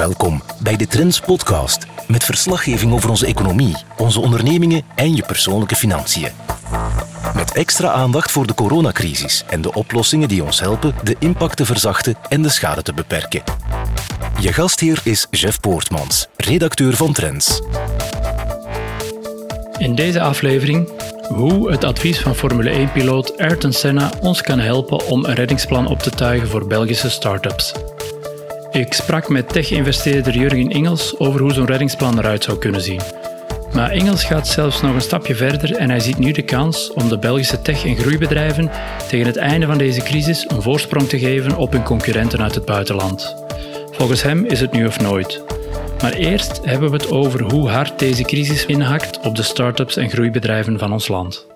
Welkom bij de Trends Podcast met verslaggeving over onze economie, onze ondernemingen en je persoonlijke financiën. Met extra aandacht voor de coronacrisis en de oplossingen die ons helpen de impact te verzachten en de schade te beperken. Je gastheer is Jeff Poortmans, redacteur van Trends. In deze aflevering hoe het advies van Formule 1-piloot Ayrton Senna ons kan helpen om een reddingsplan op te tuigen voor Belgische start-ups. Ik sprak met tech-investeerder Jurgen Engels over hoe zo'n reddingsplan eruit zou kunnen zien. Maar Engels gaat zelfs nog een stapje verder en hij ziet nu de kans om de Belgische tech- en groeibedrijven tegen het einde van deze crisis een voorsprong te geven op hun concurrenten uit het buitenland. Volgens hem is het nu of nooit. Maar eerst hebben we het over hoe hard deze crisis inhakt op de start-ups en groeibedrijven van ons land.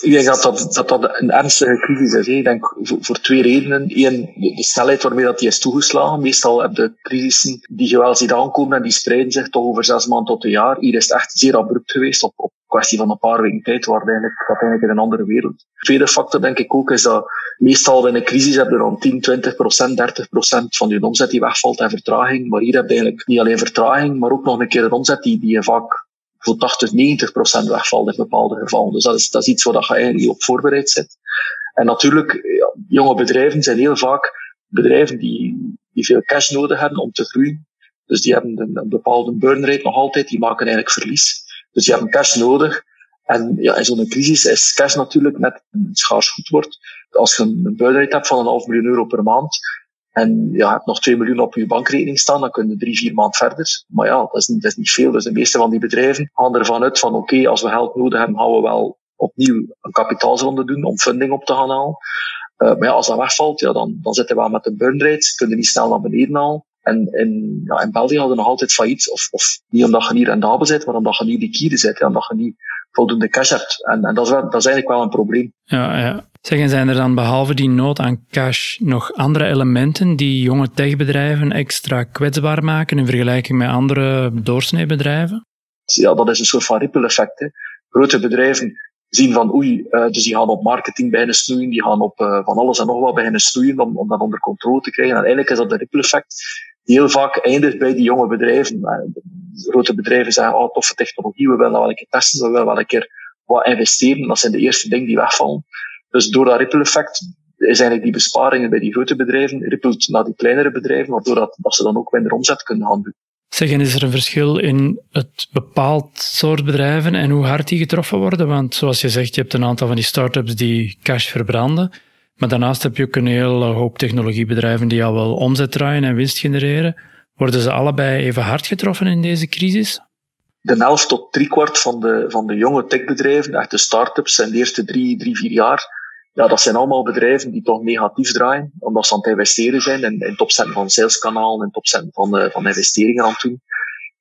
Ik denk dat dat, dat, een ernstige crisis is. Ik denk voor, voor twee redenen. Eén, de, snelheid waarmee dat die is toegeslagen. Meestal heb je crisissen die je wel ziet aankomen en die spreiden zich toch over zes maanden tot een jaar. Hier is het echt zeer abrupt geweest op, op kwestie van een paar weken tijd, waar eigenlijk, dat eigenlijk in een andere wereld. De tweede factor denk ik ook is dat meestal in een crisis heb je dan 10, 20 procent, 30 procent van je omzet die wegvalt en vertraging. Maar hier heb je eigenlijk niet alleen vertraging, maar ook nog een keer een omzet die, die je vaak voor 80, 90 procent wegvalt in bepaalde gevallen. Dus dat is, dat is iets waar je eigenlijk op voorbereid zit. En natuurlijk, jonge bedrijven zijn heel vaak bedrijven die, die veel cash nodig hebben om te groeien. Dus die hebben een, een bepaalde burn rate nog altijd, die maken eigenlijk verlies. Dus je hebt cash nodig. En ja, in zo'n crisis is cash natuurlijk net schaars goed wordt. Als je een burn hebt van een half miljoen euro per maand, en ja, je hebt nog 2 miljoen op je bankrekening staan, dan kun je drie, vier maanden verder. Maar ja, dat is niet, dat is niet veel. Dus de meeste van die bedrijven gaan ervan uit van oké, als we geld nodig hebben, gaan we wel opnieuw een kapitaalsronde doen om funding op te gaan halen. Uh, maar ja, als dat wegvalt, ja, dan, dan zitten we wel met een burn rate, kunnen niet snel naar beneden halen. En in, ja, in België hadden we nog altijd failliet. Of, of niet omdat je niet rendabel bent, maar omdat je niet liquide zit. Ja, omdat je niet voldoende cash hebt. En, en dat, is wel, dat is eigenlijk wel een probleem. Ja, ja. Zeggen, zijn er dan behalve die nood aan cash nog andere elementen die jonge techbedrijven extra kwetsbaar maken in vergelijking met andere doorsneebedrijven? Ja, dat is een soort van ripple effect. Grote bedrijven zien van oei, uh, dus die gaan op marketing beginnen snoeien, die gaan op uh, van alles en nog wat beginnen snoeien om, om dat onder controle te krijgen. En eigenlijk is dat een ripple effect die heel vaak eindigt bij die jonge bedrijven. De grote bedrijven zeggen, oh, toffe technologie, we willen wel een keer testen, we willen wel een keer wat investeren. Dat zijn de eerste dingen die wegvallen. Dus door dat ripple effect is eigenlijk die besparingen bij die grote bedrijven rippelt naar die kleinere bedrijven, waardoor dat, dat ze dan ook minder omzet kunnen gaan doen. Zeggen, is er een verschil in het bepaald soort bedrijven en hoe hard die getroffen worden? Want zoals je zegt, je hebt een aantal van die start-ups die cash verbranden. Maar daarnaast heb je ook een hele hoop technologiebedrijven die al wel omzet draaien en winst genereren. Worden ze allebei even hard getroffen in deze crisis? De helft tot driekwart van de, van de jonge techbedrijven, echt de start-ups, in de eerste drie, drie, vier jaar, ja, dat zijn allemaal bedrijven die toch negatief draaien, omdat ze aan het investeren zijn in, in het van saleskanalen, in het opzetten van, uh, van investeringen aan het doen.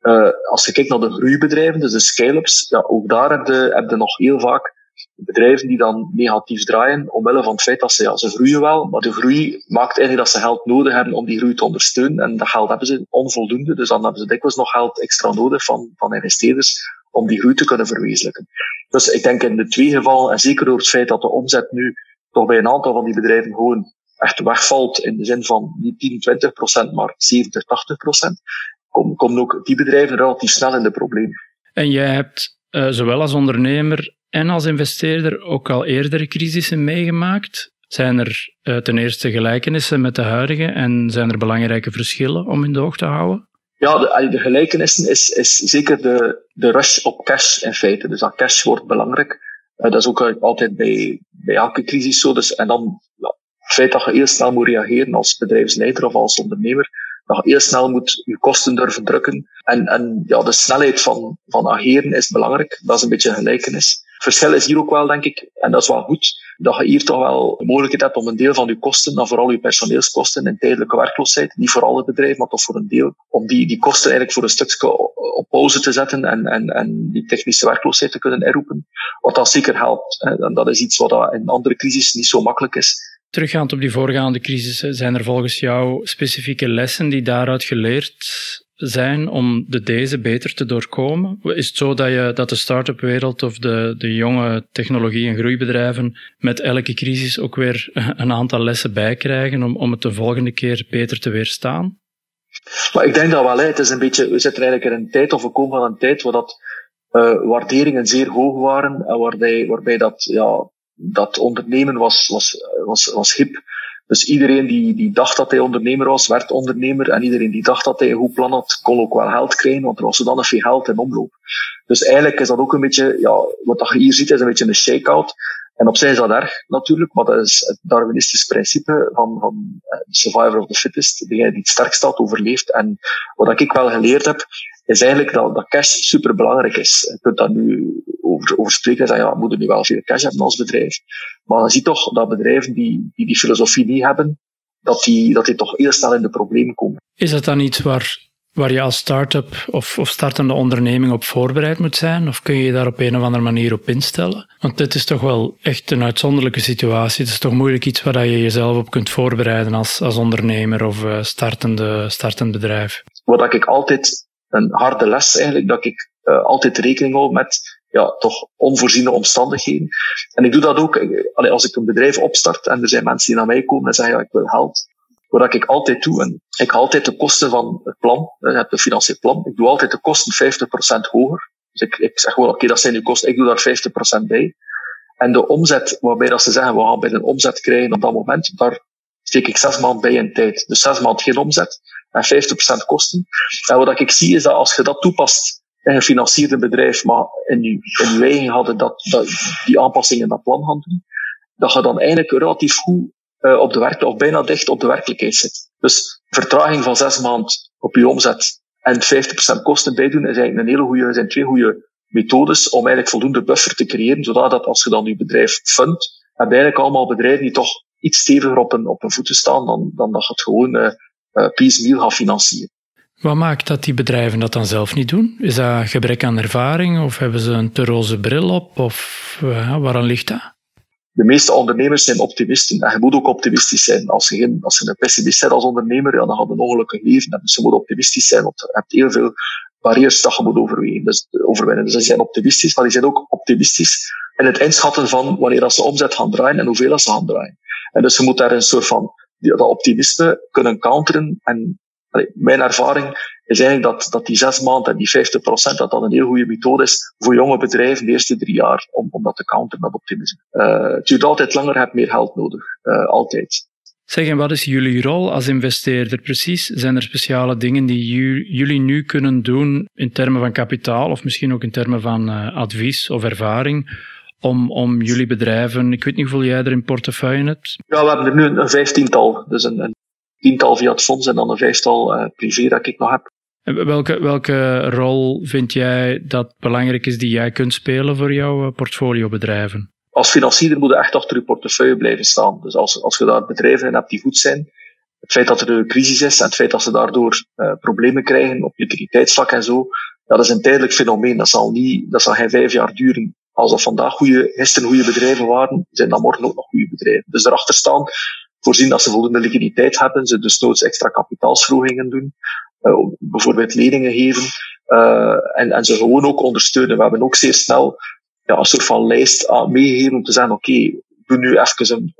Uh, als je kijkt naar de groeibedrijven, dus de scale-ups, ja, ook daar heb je, nog heel vaak bedrijven die dan negatief draaien, omwille van het feit dat ze groeien wel, maar de groei maakt eigenlijk dat ze geld nodig hebben om die groei te ondersteunen. En dat geld hebben ze onvoldoende, dus dan hebben ze dikwijls nog geld extra nodig van, van investeerders om die groei te kunnen verwezenlijken. Dus ik denk in de twee gevallen, en zeker door het feit dat de omzet nu toch bij een aantal van die bedrijven gewoon echt wegvalt, in de zin van niet 10, 20 procent, maar 70, 80 procent, komen, ook die bedrijven relatief snel in de problemen. En jij hebt uh, zowel als ondernemer en als investeerder ook al eerdere crisissen meegemaakt. Zijn er uh, ten eerste gelijkenissen met de huidige en zijn er belangrijke verschillen om in de oog te houden? Ja, de, gelijkenissen is, is zeker de, de rush op cash in feite. Dus dat cash wordt belangrijk. Uh, dat is ook altijd bij, bij elke crisis zo. Dus, en dan het feit dat je heel snel moet reageren als bedrijfsleider of als ondernemer, dat je heel snel moet je kosten durven drukken. En, en ja, de snelheid van, van ageren is belangrijk. Dat is een beetje een gelijkenis verschil is hier ook wel, denk ik, en dat is wel goed, dat je hier toch wel de mogelijkheid hebt om een deel van je kosten, dan vooral je personeelskosten en tijdelijke werkloosheid, niet voor alle bedrijven, maar toch voor een deel, om die, die kosten eigenlijk voor een stukje op pauze te zetten en, en, en die technische werkloosheid te kunnen inroepen. Wat dat zeker helpt. En dat is iets wat in andere crisis niet zo makkelijk is. Teruggaand op die voorgaande crisis, zijn er volgens jou specifieke lessen die daaruit geleerd zijn om de deze beter te doorkomen? Is het zo dat, je, dat de start-up wereld of de, de jonge technologie- en groeibedrijven met elke crisis ook weer een aantal lessen bijkrijgen om, om het de volgende keer beter te weerstaan? Maar ik denk dat wel, het is een beetje, we zitten eigenlijk in een tijd, of we komen van een tijd waar dat uh, waarderingen zeer hoog waren en waarbij, waarbij dat, ja, dat ondernemen was, was, was, was hip. Dus iedereen die, die dacht dat hij ondernemer was, werd ondernemer. En iedereen die dacht dat hij een goed plan had, kon ook wel geld krijgen, want er was zodanig veel geld in omloop. Dus eigenlijk is dat ook een beetje, ja, wat je hier ziet, is een beetje een shake-out. En op zich is dat erg, natuurlijk, maar dat is het Darwinistisch principe van, van uh, survivor of the fittest. Degene die het sterkst staat, overleeft. En wat ik wel geleerd heb, is eigenlijk dat, dat cash super belangrijk is. Je kunt daar nu over, over spreken en zeggen, ja, we moeten nu wel veel cash hebben als bedrijf. Maar je ziet toch dat bedrijven die die, die filosofie niet hebben, dat die, dat die toch heel snel in de problemen komen. Is dat dan iets waar waar je als start-up of, of startende onderneming op voorbereid moet zijn? Of kun je je daar op een of andere manier op instellen? Want dit is toch wel echt een uitzonderlijke situatie. Het is toch moeilijk iets waar je jezelf op kunt voorbereiden als, als ondernemer of uh, startende, startend bedrijf. Wat ik altijd, een harde les eigenlijk, dat ik uh, altijd rekening hou met ja, toch onvoorziene omstandigheden. En ik doe dat ook als ik een bedrijf opstart en er zijn mensen die naar mij komen en zeggen, ja, ik wil geld wat ik altijd doe, en ik haal altijd de kosten van het plan, het financieel plan, ik doe altijd de kosten 50% hoger. Dus ik, ik zeg gewoon, oké, dat zijn uw kosten, ik doe daar 50% bij. En de omzet, waarbij dat ze zeggen, we gaan bij een omzet krijgen op dat moment, daar steek ik zes maanden bij in tijd. Dus zes maanden geen omzet en 50% kosten. En wat ik zie is dat als je dat toepast een gefinancierde bedrijf, maar in je, in je eigen hadden dat, dat, die aanpassingen in dat plan gaan doen, dat je dan eigenlijk relatief goed uh, op de werk, of bijna dicht op de werkelijkheid zit. Dus vertraging van zes maanden op je omzet en 50% kosten bijdoen is eigenlijk een hele goede, zijn twee goede methodes om eigenlijk voldoende buffer te creëren, zodat dat als je dan je bedrijf fundt, heb je eigenlijk allemaal bedrijven die toch iets steviger op een, op een voeten staan dan, dan dat je het gewoon uh, uh, piecemeal gaat financieren. Wat maakt dat die bedrijven dat dan zelf niet doen? Is dat gebrek aan ervaring of hebben ze een te roze bril op? Of uh, waaraan ligt dat? de meeste ondernemers zijn optimisten. En je moet ook optimistisch zijn. Als je, geen, als je een pessimist bent als ondernemer, dan gaat het een ongelukkig leven. Dus je moet optimistisch zijn, want je hebt heel veel barrières dat je moet overwinnen. Dus, overwinnen. Dus zijn optimistisch, maar die zijn ook optimistisch in het inschatten van wanneer ze omzet gaan draaien en hoeveel ze gaan draaien. En dus je moet daar een soort van dat optimisme kunnen counteren en mijn ervaring is eigenlijk dat, dat die zes maanden en die 50 procent, dat dat een heel goede methode is voor jonge bedrijven de eerste drie jaar om, om dat te counteren met optimisme. Uh, het duurt altijd langer, je hebt meer geld nodig. Uh, altijd. Zeg, en wat is jullie rol als investeerder precies? Zijn er speciale dingen die jullie nu kunnen doen in termen van kapitaal of misschien ook in termen van uh, advies of ervaring om, om jullie bedrijven, ik weet niet hoeveel jij er in portefeuille hebt? Ja, we hebben er nu een vijftiental. Dus een, een tiental via het fonds en dan een vijftal uh, privé dat ik nog heb. Welke, welke rol vind jij dat belangrijk is die jij kunt spelen voor jouw eh, portfoliobedrijven? Als financier moet je echt achter je portefeuille blijven staan. Dus als, als je daar bedrijven in hebt die goed zijn, het feit dat er een crisis is en het feit dat ze daardoor uh, problemen krijgen op liquiditeitsvlak en zo, dat is een tijdelijk fenomeen. Dat zal, niet, dat zal geen vijf jaar duren. Als dat vandaag goede, gisteren goede bedrijven waren, zijn dat morgen ook nog goede bedrijven. Dus erachter staan voorzien dat ze voldoende liquiditeit hebben, ze dus noods extra kapitaalsverhogingen doen, uh, bijvoorbeeld leningen geven, uh, en, en ze gewoon ook ondersteunen. We hebben ook zeer snel ja, een soort van lijst aan meegegeven om te zeggen, oké, doe nu even een,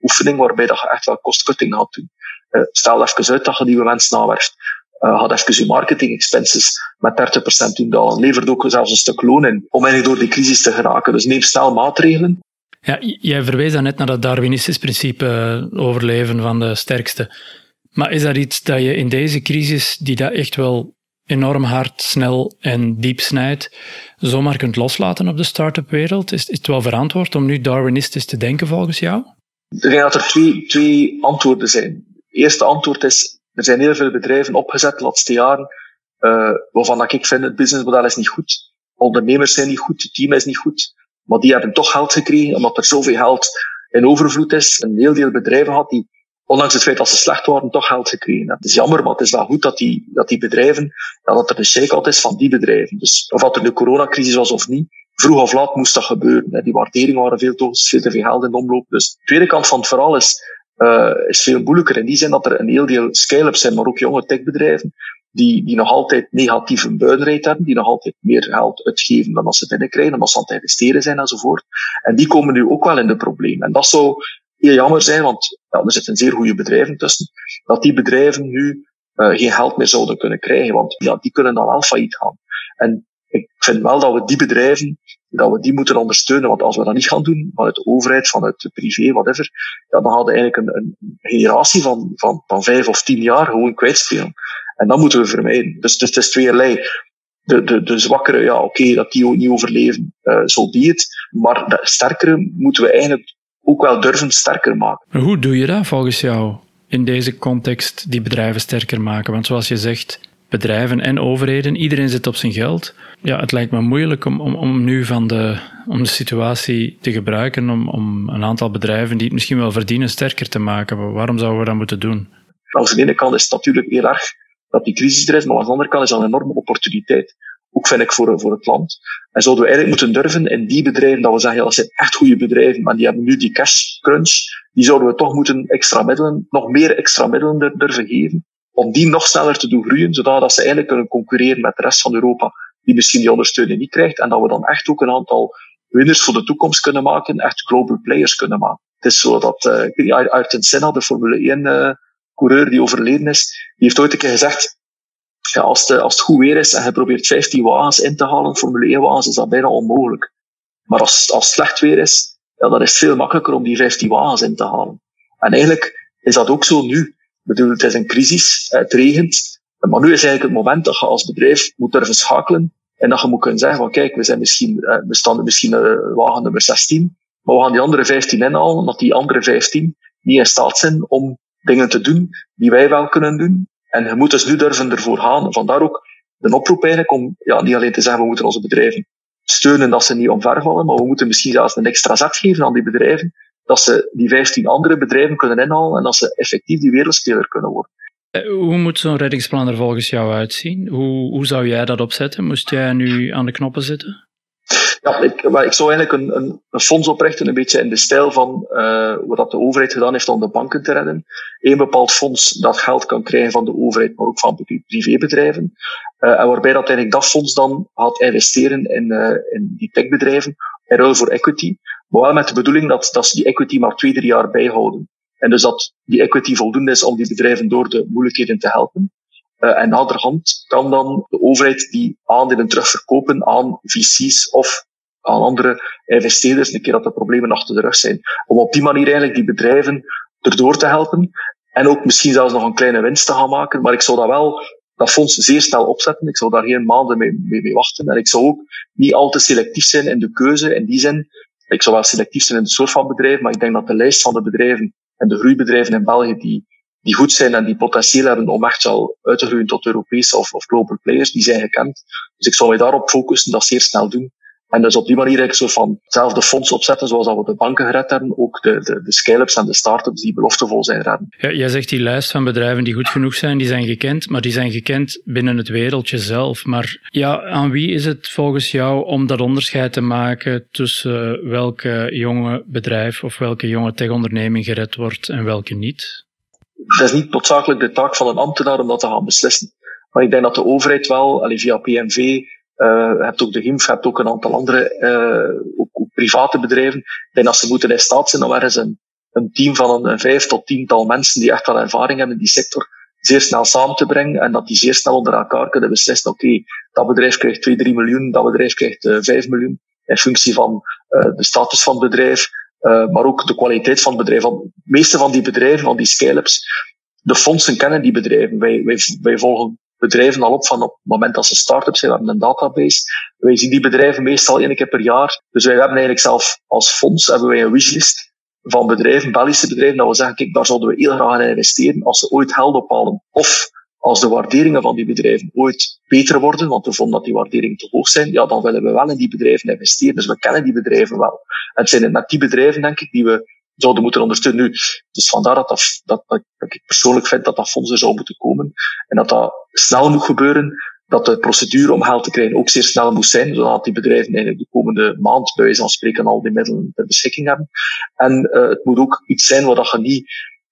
oefening waarbij dat je echt wel kostcutting gaat doen. Uh, stel even uit dat je nieuwe mensen aanwerft. Uh, had even je marketing expenses met 30% doen dalen. Levert ook zelfs een stuk loon in om eigenlijk door die crisis te geraken. Dus neem snel maatregelen ja, jij verwees net naar dat Darwinistisch principe eh, overleven van de sterkste. Maar is dat iets dat je in deze crisis, die dat echt wel enorm hard, snel en diep snijdt, zomaar kunt loslaten op de start-up wereld? Is, is het wel verantwoord om nu Darwinistisch te denken volgens jou? Ik denk dat er twee, twee antwoorden zijn. Het eerste antwoord is, er zijn heel veel bedrijven opgezet de laatste jaren, uh, waarvan ik vind, het businessmodel is niet goed. Ondernemers zijn niet goed, het team is niet goed. Maar die hebben toch geld gekregen, omdat er zoveel geld in overvloed is. Een heel deel bedrijven had die, ondanks het feit dat ze slecht waren, toch geld gekregen Het is jammer, maar het is wel goed dat die, dat die bedrijven, dat er een shake-out is van die bedrijven. Dus of dat er de coronacrisis was of niet, vroeg of laat moest dat gebeuren. Die waarderingen waren veel te, veel te veel geld in omloop. Dus de tweede kant van het verhaal is, uh, is veel moeilijker in die zin dat er een heel deel scale-ups zijn, maar ook jonge techbedrijven, die, die nog altijd negatieve buitenrate hebben, die nog altijd meer geld uitgeven dan als ze binnenkrijgen, omdat ze aan het investeren zijn enzovoort. En die komen nu ook wel in de problemen. En dat zou heel jammer zijn, want ja, er zitten zeer goede bedrijven tussen, dat die bedrijven nu uh, geen geld meer zouden kunnen krijgen. Want ja, die kunnen dan wel failliet gaan. En ik vind wel dat we die bedrijven, dat we die moeten ondersteunen. Want als we dat niet gaan doen, vanuit de overheid, vanuit de privé, whatever, ja, dan hadden eigenlijk een, een generatie van, van, van vijf of tien jaar gewoon kwijtspelen. En dat moeten we vermijden. Dus, dus het is tweeërlei. De, de, de zwakkere, ja, oké, okay, dat die ook niet overleven, uh, zo het. Maar de sterkere moeten we eigenlijk ook wel durven sterker maken. hoe doe je dat volgens jou? In deze context die bedrijven sterker maken? Want zoals je zegt, bedrijven en overheden, iedereen zit op zijn geld. Ja, het lijkt me moeilijk om, om, om nu van de, om de situatie te gebruiken om, om een aantal bedrijven die het misschien wel verdienen sterker te maken. Waarom zouden we dat moeten doen? Aan de ene kant is het natuurlijk heel erg dat die crisis er is, maar aan de andere kant is dat een enorme opportuniteit. Ook vind ik voor, voor het land. En zouden we eigenlijk moeten durven in die bedrijven, dat we zeggen, ja, dat zijn echt goede bedrijven, maar die hebben nu die cash crunch, die zouden we toch moeten extra middelen, nog meer extra middelen durven geven, om die nog sneller te doen groeien, zodat ze eigenlijk kunnen concurreren met de rest van Europa, die misschien die ondersteuning niet krijgt, en dat we dan echt ook een aantal winners voor de toekomst kunnen maken, echt global players kunnen maken. Het is zo dat uh, Ayrton Senna, de Formule 1 uh, coureur die overleden is, die heeft ooit een keer gezegd, ja, als, de, als het goed weer is en je probeert 15 wagens in te halen, Formule 1 wagens, is dat bijna onmogelijk. Maar als, als het slecht weer is, ja, dan is het veel makkelijker om die 15 wagens in te halen. En eigenlijk is dat ook zo nu. Bedoel, het is een crisis, het regent, maar nu is eigenlijk het moment dat je als bedrijf moet durven schakelen en dat je moet kunnen zeggen van kijk, we, zijn misschien, eh, we staan misschien uh, wagen nummer 16, maar we gaan die andere 15 inhalen, omdat die andere 15 niet in staat zijn om dingen te doen die wij wel kunnen doen. En je moet dus nu durven ervoor gaan. Vandaar ook de oproep eigenlijk om ja, niet alleen te zeggen we moeten onze bedrijven steunen dat ze niet omvervallen, maar we moeten misschien zelfs een extra zet geven aan die bedrijven, dat ze die 15 andere bedrijven kunnen inhalen en dat ze effectief die wereldspeler kunnen worden. Eh, hoe moet zo'n reddingsplan er volgens jou uitzien? Hoe, hoe zou jij dat opzetten? Moest jij nu aan de knoppen zitten? Ja, ik, ik zou eigenlijk een, een, een, fonds oprichten, een beetje in de stijl van uh, wat de overheid gedaan heeft om de banken te redden. Een bepaald fonds dat geld kan krijgen van de overheid, maar ook van privébedrijven. Uh, en waarbij dat eigenlijk dat fonds dan gaat investeren in, uh, in die techbedrijven, in ruil voor equity. Maar wel met de bedoeling dat, dat ze die equity maar twee, drie jaar bijhouden. En dus dat die equity voldoende is om die bedrijven door de moeilijkheden te helpen. Uh, en naderhand kan dan de overheid die aandelen terugverkopen aan VC's of aan andere investeerders, een keer dat de problemen achter de rug zijn. Om op die manier eigenlijk die bedrijven erdoor te helpen. En ook misschien zelfs nog een kleine winst te gaan maken. Maar ik zou dat wel, dat fonds zeer snel opzetten. Ik zou daar geen maanden mee, mee, mee wachten. En ik zou ook niet al te selectief zijn in de keuze. In die zin, ik zou wel selectief zijn in de soort van bedrijf, maar ik denk dat de lijst van de bedrijven en de groeibedrijven in België die die goed zijn en die potentieel hebben om echt wel uit te groeien tot Europese of, of global players, die zijn gekend. Dus ik zou mij daarop focussen, dat zeer snel doen. En dus op die manier eigenlijk zo van hetzelfde fonds opzetten zoals dat we de banken gered hebben, ook de, de, de scale-ups en de start-ups die beloftevol zijn redden. Ja, jij zegt die lijst van bedrijven die goed genoeg zijn, die zijn gekend, maar die zijn gekend binnen het wereldje zelf. Maar ja, aan wie is het volgens jou om dat onderscheid te maken tussen welke jonge bedrijf of welke jonge techonderneming gered wordt en welke niet? Het is niet noodzakelijk de taak van een ambtenaar om dat te gaan beslissen. Maar ik denk dat de overheid wel, allee, via PMV, uh, hebt ook de GIMF, hebt ook een aantal andere uh, ook, ook private bedrijven. Denk dat ze moeten in staat zijn om ergens een, een team van een, vijf tot tiental mensen die echt wel ervaring hebben in die sector zeer snel samen te brengen en dat die zeer snel onder elkaar kunnen beslissen, oké, dat bedrijf krijgt 2, 3 miljoen, dat bedrijf krijgt uh, 5 miljoen, in functie van de status van het bedrijf, maar ook de kwaliteit van het bedrijf. Want de meeste van die bedrijven, van die scale-ups, de fondsen kennen die bedrijven. Wij, wij, wij volgen bedrijven al op van op het moment dat ze start-ups zijn. We hebben een database. Wij zien die bedrijven meestal één keer per jaar. Dus wij hebben eigenlijk zelf als fonds hebben wij een wishlist van bedrijven, Belgische bedrijven, dat we zeggen, kijk, daar zouden we heel graag in investeren als ze ooit geld ophalen. Of als de waarderingen van die bedrijven ooit beter worden, want we vonden dat die waarderingen te hoog zijn, ja, dan willen we wel in die bedrijven investeren. Dus we kennen die bedrijven wel. En het zijn net die bedrijven, denk ik, die we zouden moeten ondersteunen. Nu, dus vandaar dat, dat, dat, dat, ik persoonlijk vind dat dat fonds er zou moeten komen. En dat dat snel moet gebeuren. Dat de procedure om geld te krijgen ook zeer snel moet zijn, zodat die bedrijven eigenlijk de komende maand bij wijze van spreken al die middelen ter beschikking hebben. En uh, het moet ook iets zijn wat je niet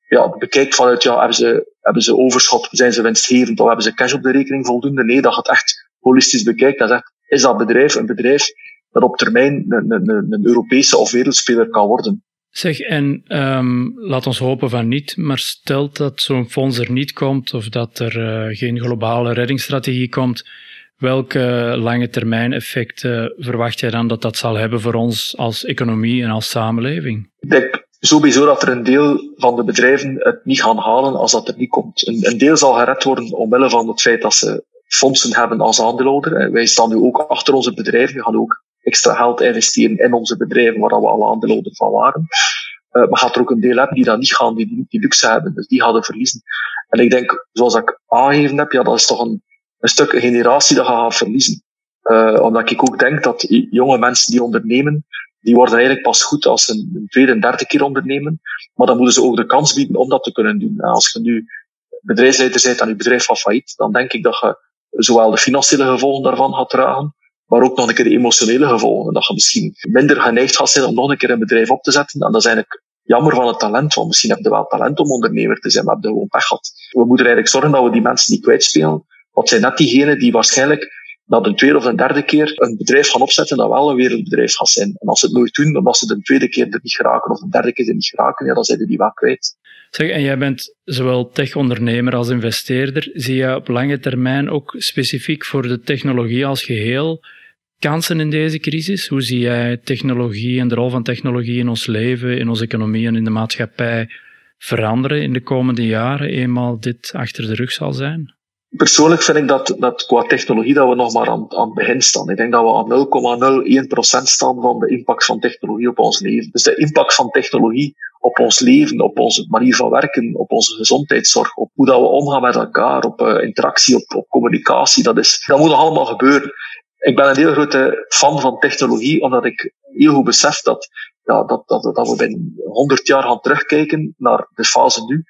ja, bekijkt vanuit, ja, hebben ze, hebben ze overschot, zijn ze winstgevend, of hebben ze cash op de rekening voldoende? Nee, dat je het echt holistisch bekijkt en zegt, is dat bedrijf een bedrijf dat op termijn een, een, een Europese of wereldspeler kan worden? Zeg, en um, laat ons hopen van niet, maar stelt dat zo'n fonds er niet komt of dat er uh, geen globale reddingsstrategie komt, welke lange termijn effecten verwacht jij dan dat dat zal hebben voor ons als economie en als samenleving? Ik denk sowieso dat er een deel van de bedrijven het niet gaan halen als dat er niet komt. Een, een deel zal gered worden omwille van het feit dat ze fondsen hebben als aandeelhouder. Wij staan nu ook achter onze bedrijven. We gaan ook extra geld investeren in onze bedrijven waar we al aandeelhouder van waren. Uh, maar gaat er ook een deel hebben die dat niet gaan, die die luxe hebben. Dus die gaan verliezen. En ik denk, zoals ik aangegeven heb, ja, dat is toch een, een stuk generatie dat gaat verliezen. Uh, omdat ik ook denk dat jonge mensen die ondernemen, die worden eigenlijk pas goed als ze een tweede en derde keer ondernemen. Maar dan moeten ze ook de kans bieden om dat te kunnen doen. Als je nu bedrijfsleider bent en je bedrijf van failliet, dan denk ik dat je zowel de financiële gevolgen daarvan gaat dragen, maar ook nog een keer de emotionele gevolgen. Dat je misschien minder geneigd gaat zijn om nog een keer een bedrijf op te zetten. En dat is eigenlijk jammer van het talent, want misschien heb je wel talent om ondernemer te zijn, maar heb je gewoon pech gehad. We moeten eigenlijk zorgen dat we die mensen niet kwijtspelen. Want zijn net diegenen die waarschijnlijk na de tweede of de derde keer een bedrijf gaan opzetten dat wel een wereldbedrijf gaat zijn. En als ze het nooit doen, omdat ze de tweede keer er niet geraken of de derde keer er niet geraken, ja, dan zijn ze die wel kwijt. Zeg, en jij bent zowel tech-ondernemer als investeerder. Zie je op lange termijn ook specifiek voor de technologie als geheel kansen in deze crisis? Hoe zie jij technologie en de rol van technologie in ons leven, in onze economie en in de maatschappij veranderen in de komende jaren, eenmaal dit achter de rug zal zijn? Persoonlijk vind ik dat, dat qua technologie dat we nog maar aan, aan het begin staan. Ik denk dat we aan 0,01% staan van de impact van technologie op ons leven. Dus de impact van technologie op ons leven, op onze manier van werken, op onze gezondheidszorg, op hoe dat we omgaan met elkaar, op uh, interactie, op, op communicatie, dat, is, dat moet nog allemaal gebeuren. Ik ben een heel grote fan van technologie, omdat ik heel goed besef dat, ja, dat, dat, dat we binnen 100 jaar gaan terugkijken naar de fase nu.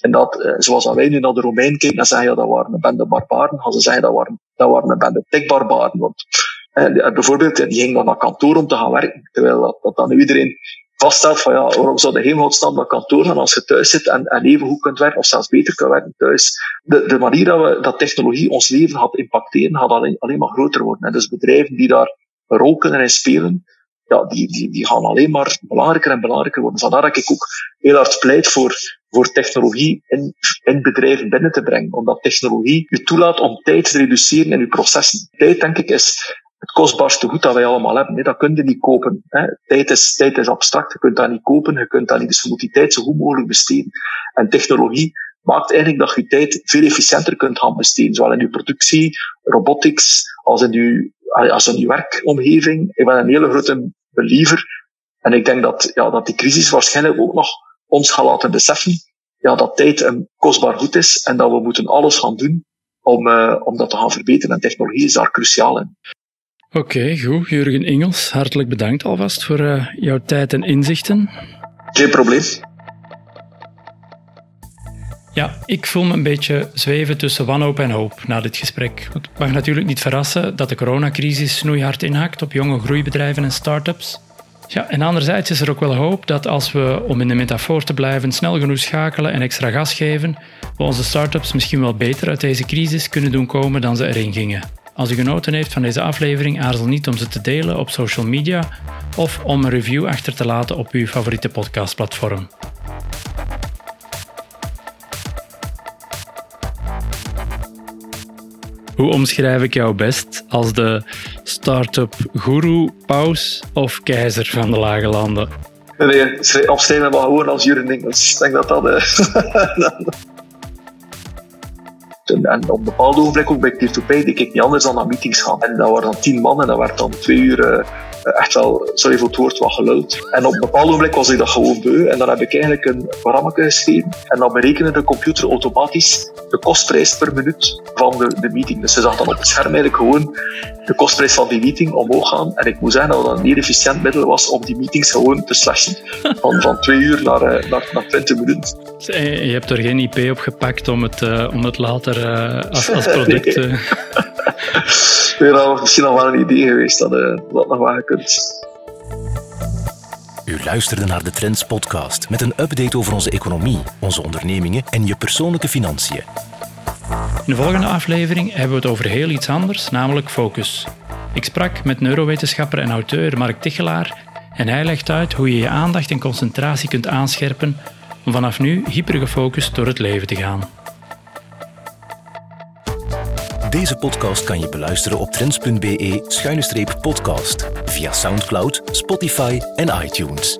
En dat, eh, zoals wij nu naar de Romein kijken en zeggen, ja, dat waren een bende barbaren, gaan ze zeggen, dat waren, dat waren een bende tikbarbaren. Want, eh, bijvoorbeeld, die gingen dan naar kantoor om te gaan werken, terwijl dat, dat dan iedereen vaststelt van ja, waarom zou de hemelgodsnaam naar kantoor gaan als je thuis zit en, en even goed kunt werken of zelfs beter kunt werken thuis. De, de manier dat, we, dat technologie ons leven gaat impacteren, gaat alleen, alleen maar groter worden. En dus bedrijven die daar een rol kunnen in spelen, ja, die, die, die gaan alleen maar belangrijker en belangrijker worden. Vandaar dat ik ook heel hard pleit voor, voor technologie in, in bedrijven binnen te brengen. Omdat technologie je toelaat om tijd te reduceren in je processen. Tijd, denk ik, is het kostbaarste goed dat wij allemaal hebben. Nee, dat kun je niet kopen. Hè. Tijd, is, tijd is abstract, je kunt dat niet kopen, je kunt dat niet. Dus je moet die tijd zo goed mogelijk besteden. En technologie maakt eigenlijk dat je tijd veel efficiënter kunt gaan besteden. Zowel in je productie, robotics, als in je, als in je werkomgeving. Ik ben een hele grote believer. En ik denk dat, ja, dat die crisis waarschijnlijk ook nog ons gaat laten beseffen ja, dat tijd een kostbaar goed is en dat we moeten alles gaan doen om, uh, om dat te gaan verbeteren. En technologie is daar cruciaal in. Oké, goed. Jurgen Ingels, hartelijk bedankt alvast voor uh, jouw tijd en inzichten. Geen probleem. Ja, ik voel me een beetje zweven tussen wanhoop en hoop na dit gesprek. Het mag natuurlijk niet verrassen dat de coronacrisis snoeihard inhakt op jonge groeibedrijven en start-ups. Ja, en anderzijds is er ook wel hoop dat als we, om in de metafoor te blijven, snel genoeg schakelen en extra gas geven, we onze start-ups misschien wel beter uit deze crisis kunnen doen komen dan ze erin gingen. Als u genoten heeft van deze aflevering, aarzel niet om ze te delen op social media of om een review achter te laten op uw favoriete podcastplatform. Hoe omschrijf ik jou best als de start-up guru, paus of keizer van de lage landen? Nee, we maar gewoon als Jurgen Ik denk dat dat... En, en op een bepaald ogenblik, ook bij Peer-to-Pay, deed ik niet anders dan naar meetings gaan. En dat waren dan tien man en dat werd dan twee uur uh, echt wel, sorry voor het woord, wat geluld. En op een bepaald ogenblik was ik dat gewoon beu. En dan heb ik eigenlijk een programma geschreven. En dan berekende de computer automatisch de kostprijs per minuut van de, de meeting. Dus ze zag dan op het scherm eigenlijk gewoon de kostprijs van die meeting omhoog gaan. En ik moet zeggen dat dat een heel efficiënt middel was om die meetings gewoon te slashen. Van, van twee uur naar, uh, naar, naar 20 minuten. Je hebt er geen IP op gepakt om het, uh, om het later uh, als, als product... nee. nee, dat was misschien al wel een idee geweest dat, uh, dat nog wel U luisterde naar de Trends podcast met een update over onze economie, onze ondernemingen en je persoonlijke financiën. In de volgende aflevering hebben we het over heel iets anders, namelijk focus. Ik sprak met neurowetenschapper en auteur Mark Tichelaar En hij legt uit hoe je je aandacht en concentratie kunt aanscherpen om vanaf nu hypergefocust door het leven te gaan. Deze podcast kan je beluisteren op trends.be-podcast via Soundcloud, Spotify en iTunes.